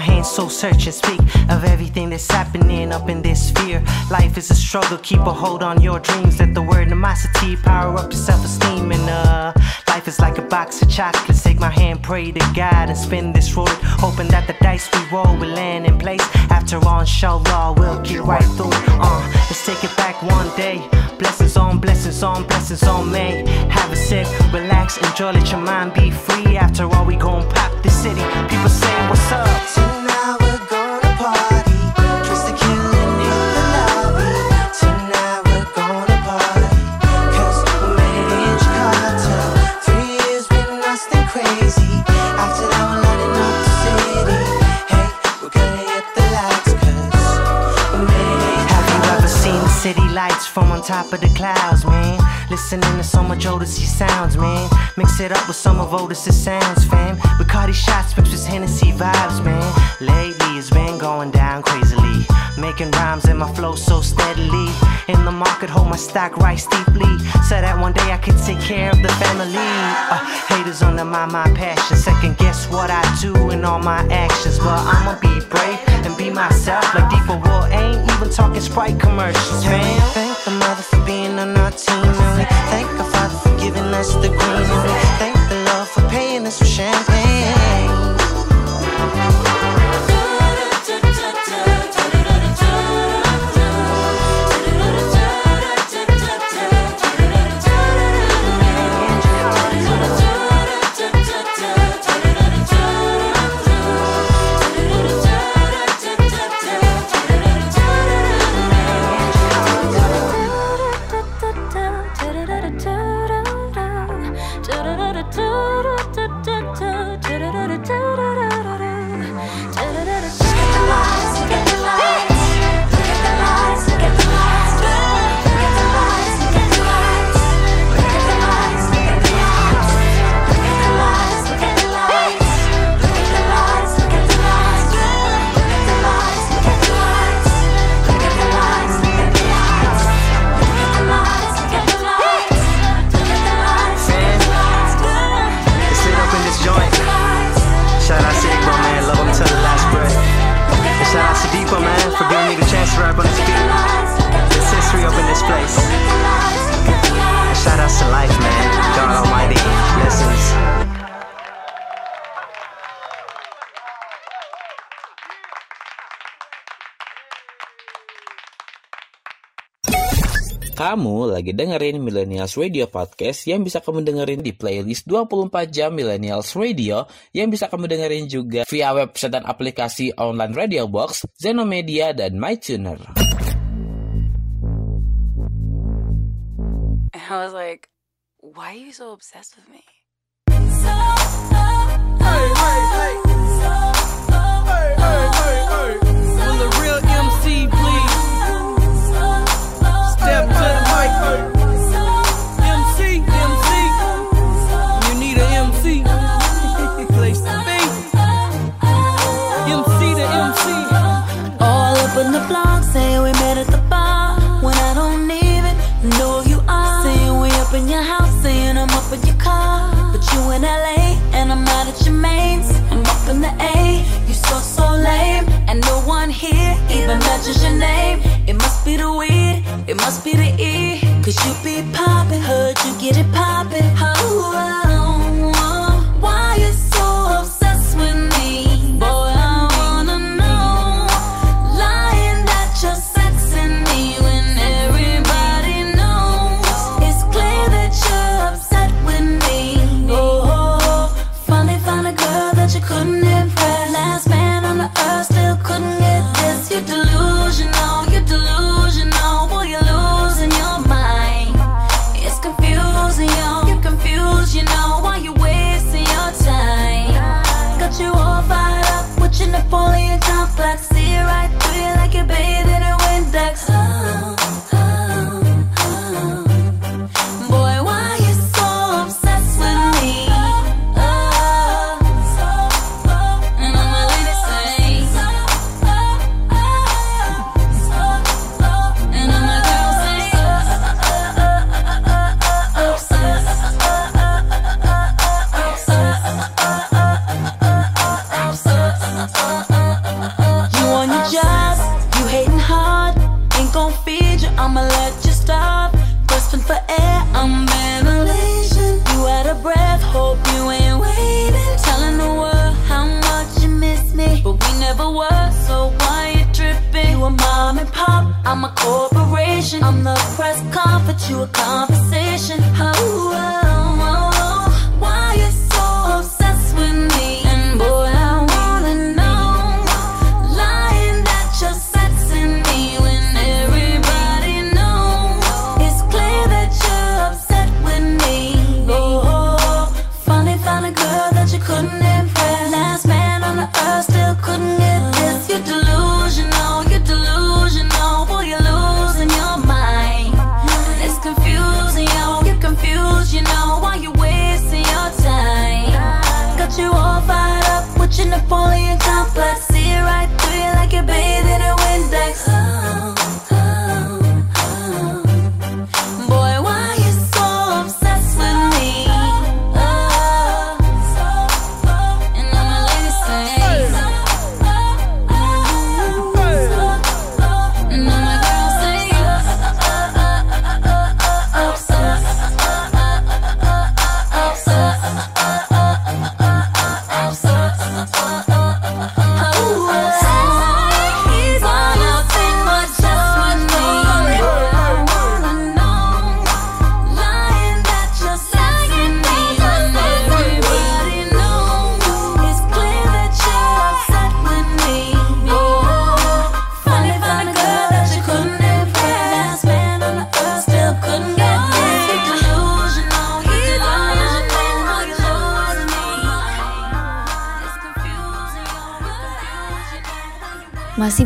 Hands so search and speak of everything that's happening up in this sphere. Life is a struggle, keep a hold on your dreams. Let the word animosity power up your self esteem. And uh, life is like a box of chocolates. Take my hand, pray to God, and spin this road. Hoping that the dice we roll will land in place. After all, inshallah, we'll get right through. Uh, let's take it back one day. Blessings on blessings on blessings on me. Have a sip, relax, enjoy, let your mind be free. After all, we gon' pop the city. People saying, What's up? We're lights from on top of the clouds, man? Listening to so much Odyssey sounds, man. Mix it up with some of Odyssey's sounds, fam. Bacardi shots mixed with Hennessy vibes, man. Lately it's been going down crazily. Making rhymes and my flow so steadily. In the market, hold my stock right steeply. So that one day I could take care of the family. Uh, haters under my passion. Second guess what I do in all my actions. But I'ma be brave and be myself. Like Deeper War ain't even talking Sprite commercials, man. thank the mother for being on our team. And we thank the father for giving us the green. And we thank the Lord for paying us with champagne. Lagi dengerin Millennials Radio Podcast yang bisa kamu dengerin di playlist 24 jam Millennials Radio yang bisa kamu dengerin juga via website dan aplikasi online Radio Box, Zenomedia, dan MyTuner. And I was like, why are you so obsessed with me? Will the real MC like MC, MC. You need an MC. Place to be. MC to MC. All up in the blog, saying we met at the bar. When I don't even know you are. Saying we up in your house, saying I'm up in your car. But you in LA, and I'm out at your mains. I'm up in the A and no one here even mentions your name. It must be the weed, it must be the E. Cause you be poppin', heard you get it poppin'. Oh, oh.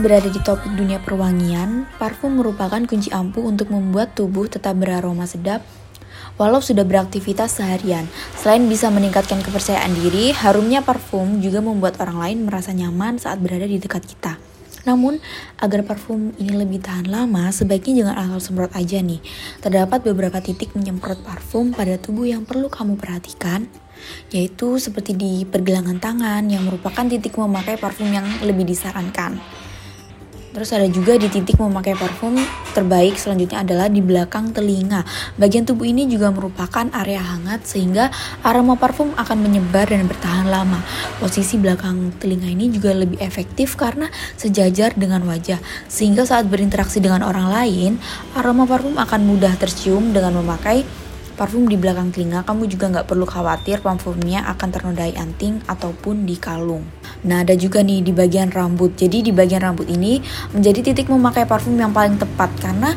Berada di topik dunia perwangian, parfum merupakan kunci ampuh untuk membuat tubuh tetap beraroma sedap walau sudah beraktivitas seharian. Selain bisa meningkatkan kepercayaan diri, harumnya parfum juga membuat orang lain merasa nyaman saat berada di dekat kita. Namun, agar parfum ini lebih tahan lama, sebaiknya jangan asal semprot aja nih. Terdapat beberapa titik menyemprot parfum pada tubuh yang perlu kamu perhatikan, yaitu seperti di pergelangan tangan yang merupakan titik memakai parfum yang lebih disarankan. Terus ada juga di titik memakai parfum terbaik selanjutnya adalah di belakang telinga. Bagian tubuh ini juga merupakan area hangat sehingga aroma parfum akan menyebar dan bertahan lama. Posisi belakang telinga ini juga lebih efektif karena sejajar dengan wajah. Sehingga saat berinteraksi dengan orang lain, aroma parfum akan mudah tercium dengan memakai parfum di belakang telinga, kamu juga nggak perlu khawatir parfumnya akan ternodai anting ataupun di kalung. Nah, ada juga nih di bagian rambut. Jadi di bagian rambut ini menjadi titik memakai parfum yang paling tepat karena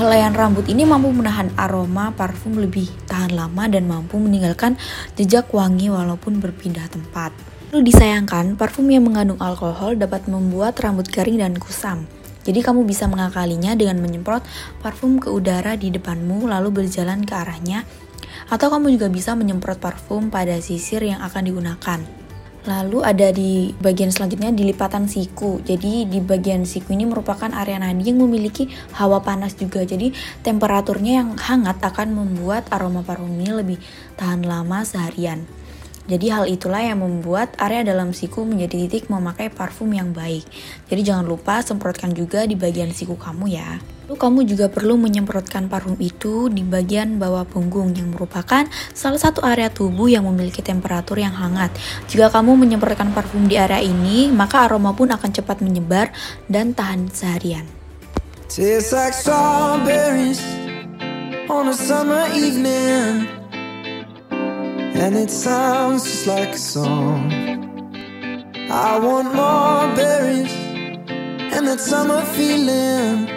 helaian rambut ini mampu menahan aroma parfum lebih tahan lama dan mampu meninggalkan jejak wangi walaupun berpindah tempat. Perlu disayangkan, parfum yang mengandung alkohol dapat membuat rambut kering dan kusam. Jadi kamu bisa mengakalinya dengan menyemprot parfum ke udara di depanmu lalu berjalan ke arahnya atau kamu juga bisa menyemprot parfum pada sisir yang akan digunakan. Lalu ada di bagian selanjutnya di lipatan siku. Jadi di bagian siku ini merupakan area nadi yang memiliki hawa panas juga. Jadi temperaturnya yang hangat akan membuat aroma parfum ini lebih tahan lama seharian. Jadi hal itulah yang membuat area dalam siku menjadi titik memakai parfum yang baik. Jadi jangan lupa semprotkan juga di bagian siku kamu ya. Lalu kamu juga perlu menyemprotkan parfum itu di bagian bawah punggung yang merupakan salah satu area tubuh yang memiliki temperatur yang hangat. Jika kamu menyemprotkan parfum di area ini, maka aroma pun akan cepat menyebar dan tahan seharian. And it sounds just like a song. I want more berries and that summer feeling.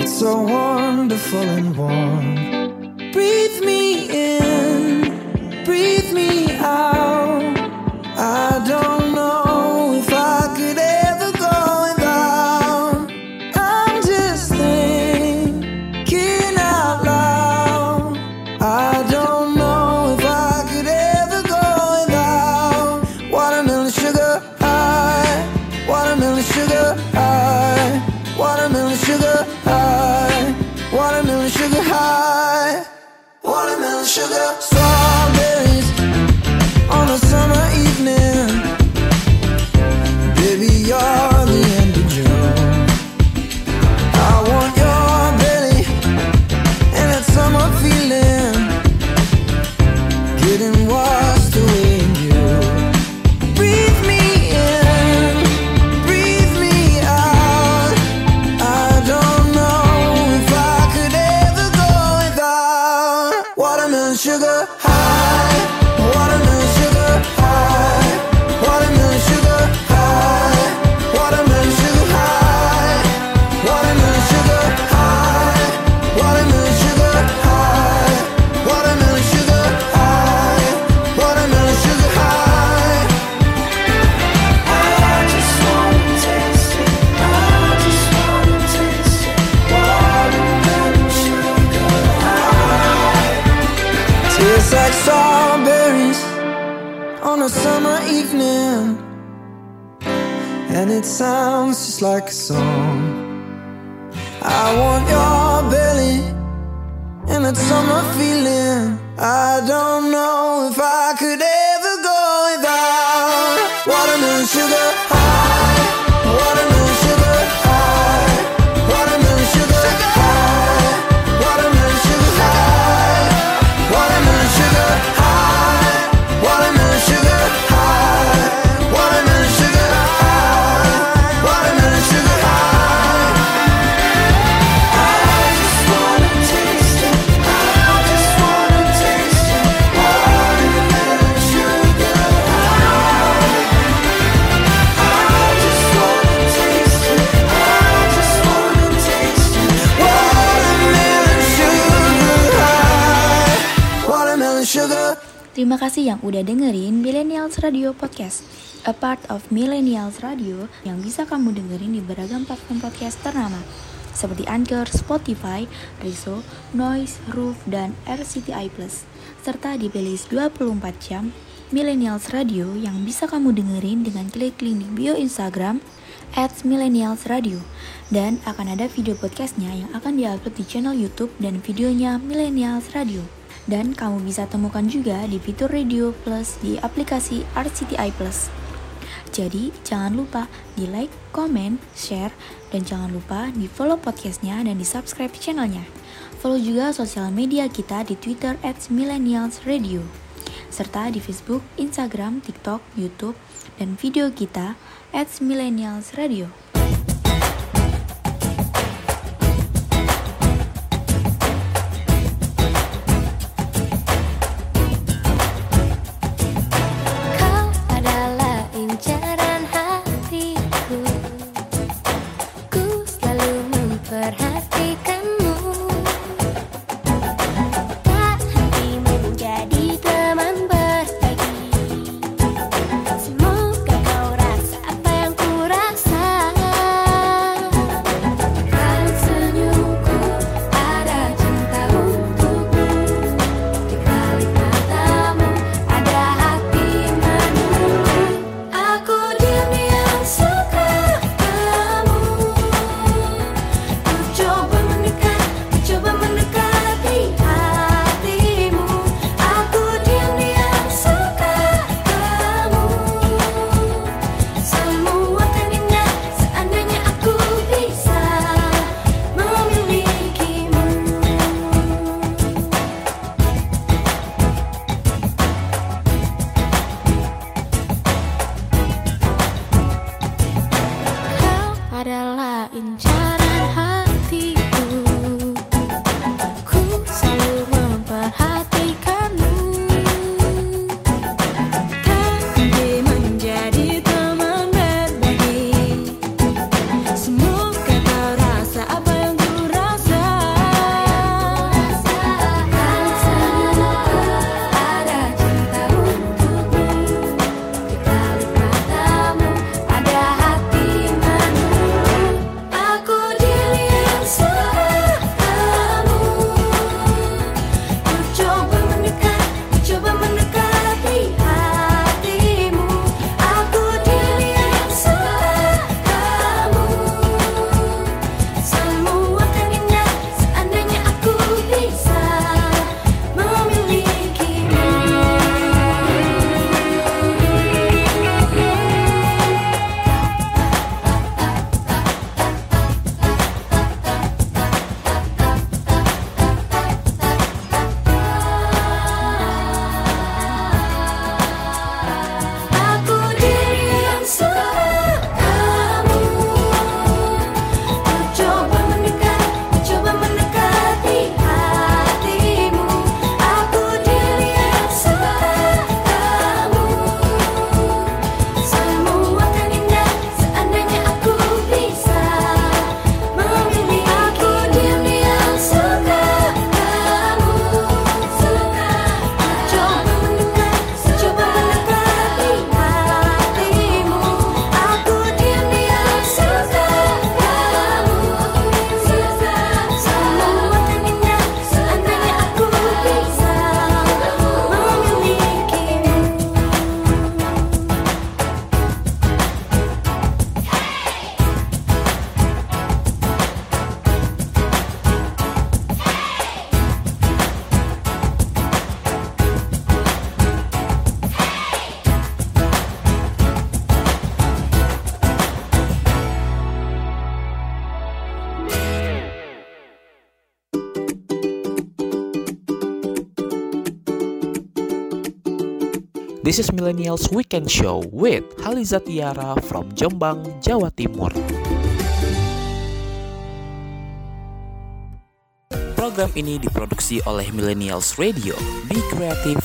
It's so wonderful and warm. Breathe me in, breathe me out. I evening, and it sounds just like a song. I want your belly and that summer feeling. I don't know if I could ever Terima kasih yang udah dengerin Millennials Radio Podcast, a part of Millennials Radio yang bisa kamu dengerin di beragam platform podcast ternama seperti Anchor, Spotify, Reso, Noise, Roof, dan RCTI Plus serta di playlist 24 jam Millennials Radio yang bisa kamu dengerin dengan klik link di bio Instagram at Millennials Radio dan akan ada video podcastnya yang akan diupload di channel YouTube dan videonya Millennials Radio. Dan kamu bisa temukan juga di fitur Radio Plus di aplikasi RCTI Plus. Jadi jangan lupa di like, comment, share, dan jangan lupa di follow podcastnya dan di subscribe channelnya. Follow juga sosial media kita di Twitter at Millennials Radio serta di Facebook, Instagram, TikTok, YouTube, dan video kita at Millennials Radio. This is Millennials Weekend Show with Haliza Tiara from Jombang, Jawa Timur. Program ini diproduksi oleh Millennials Radio. Be creative.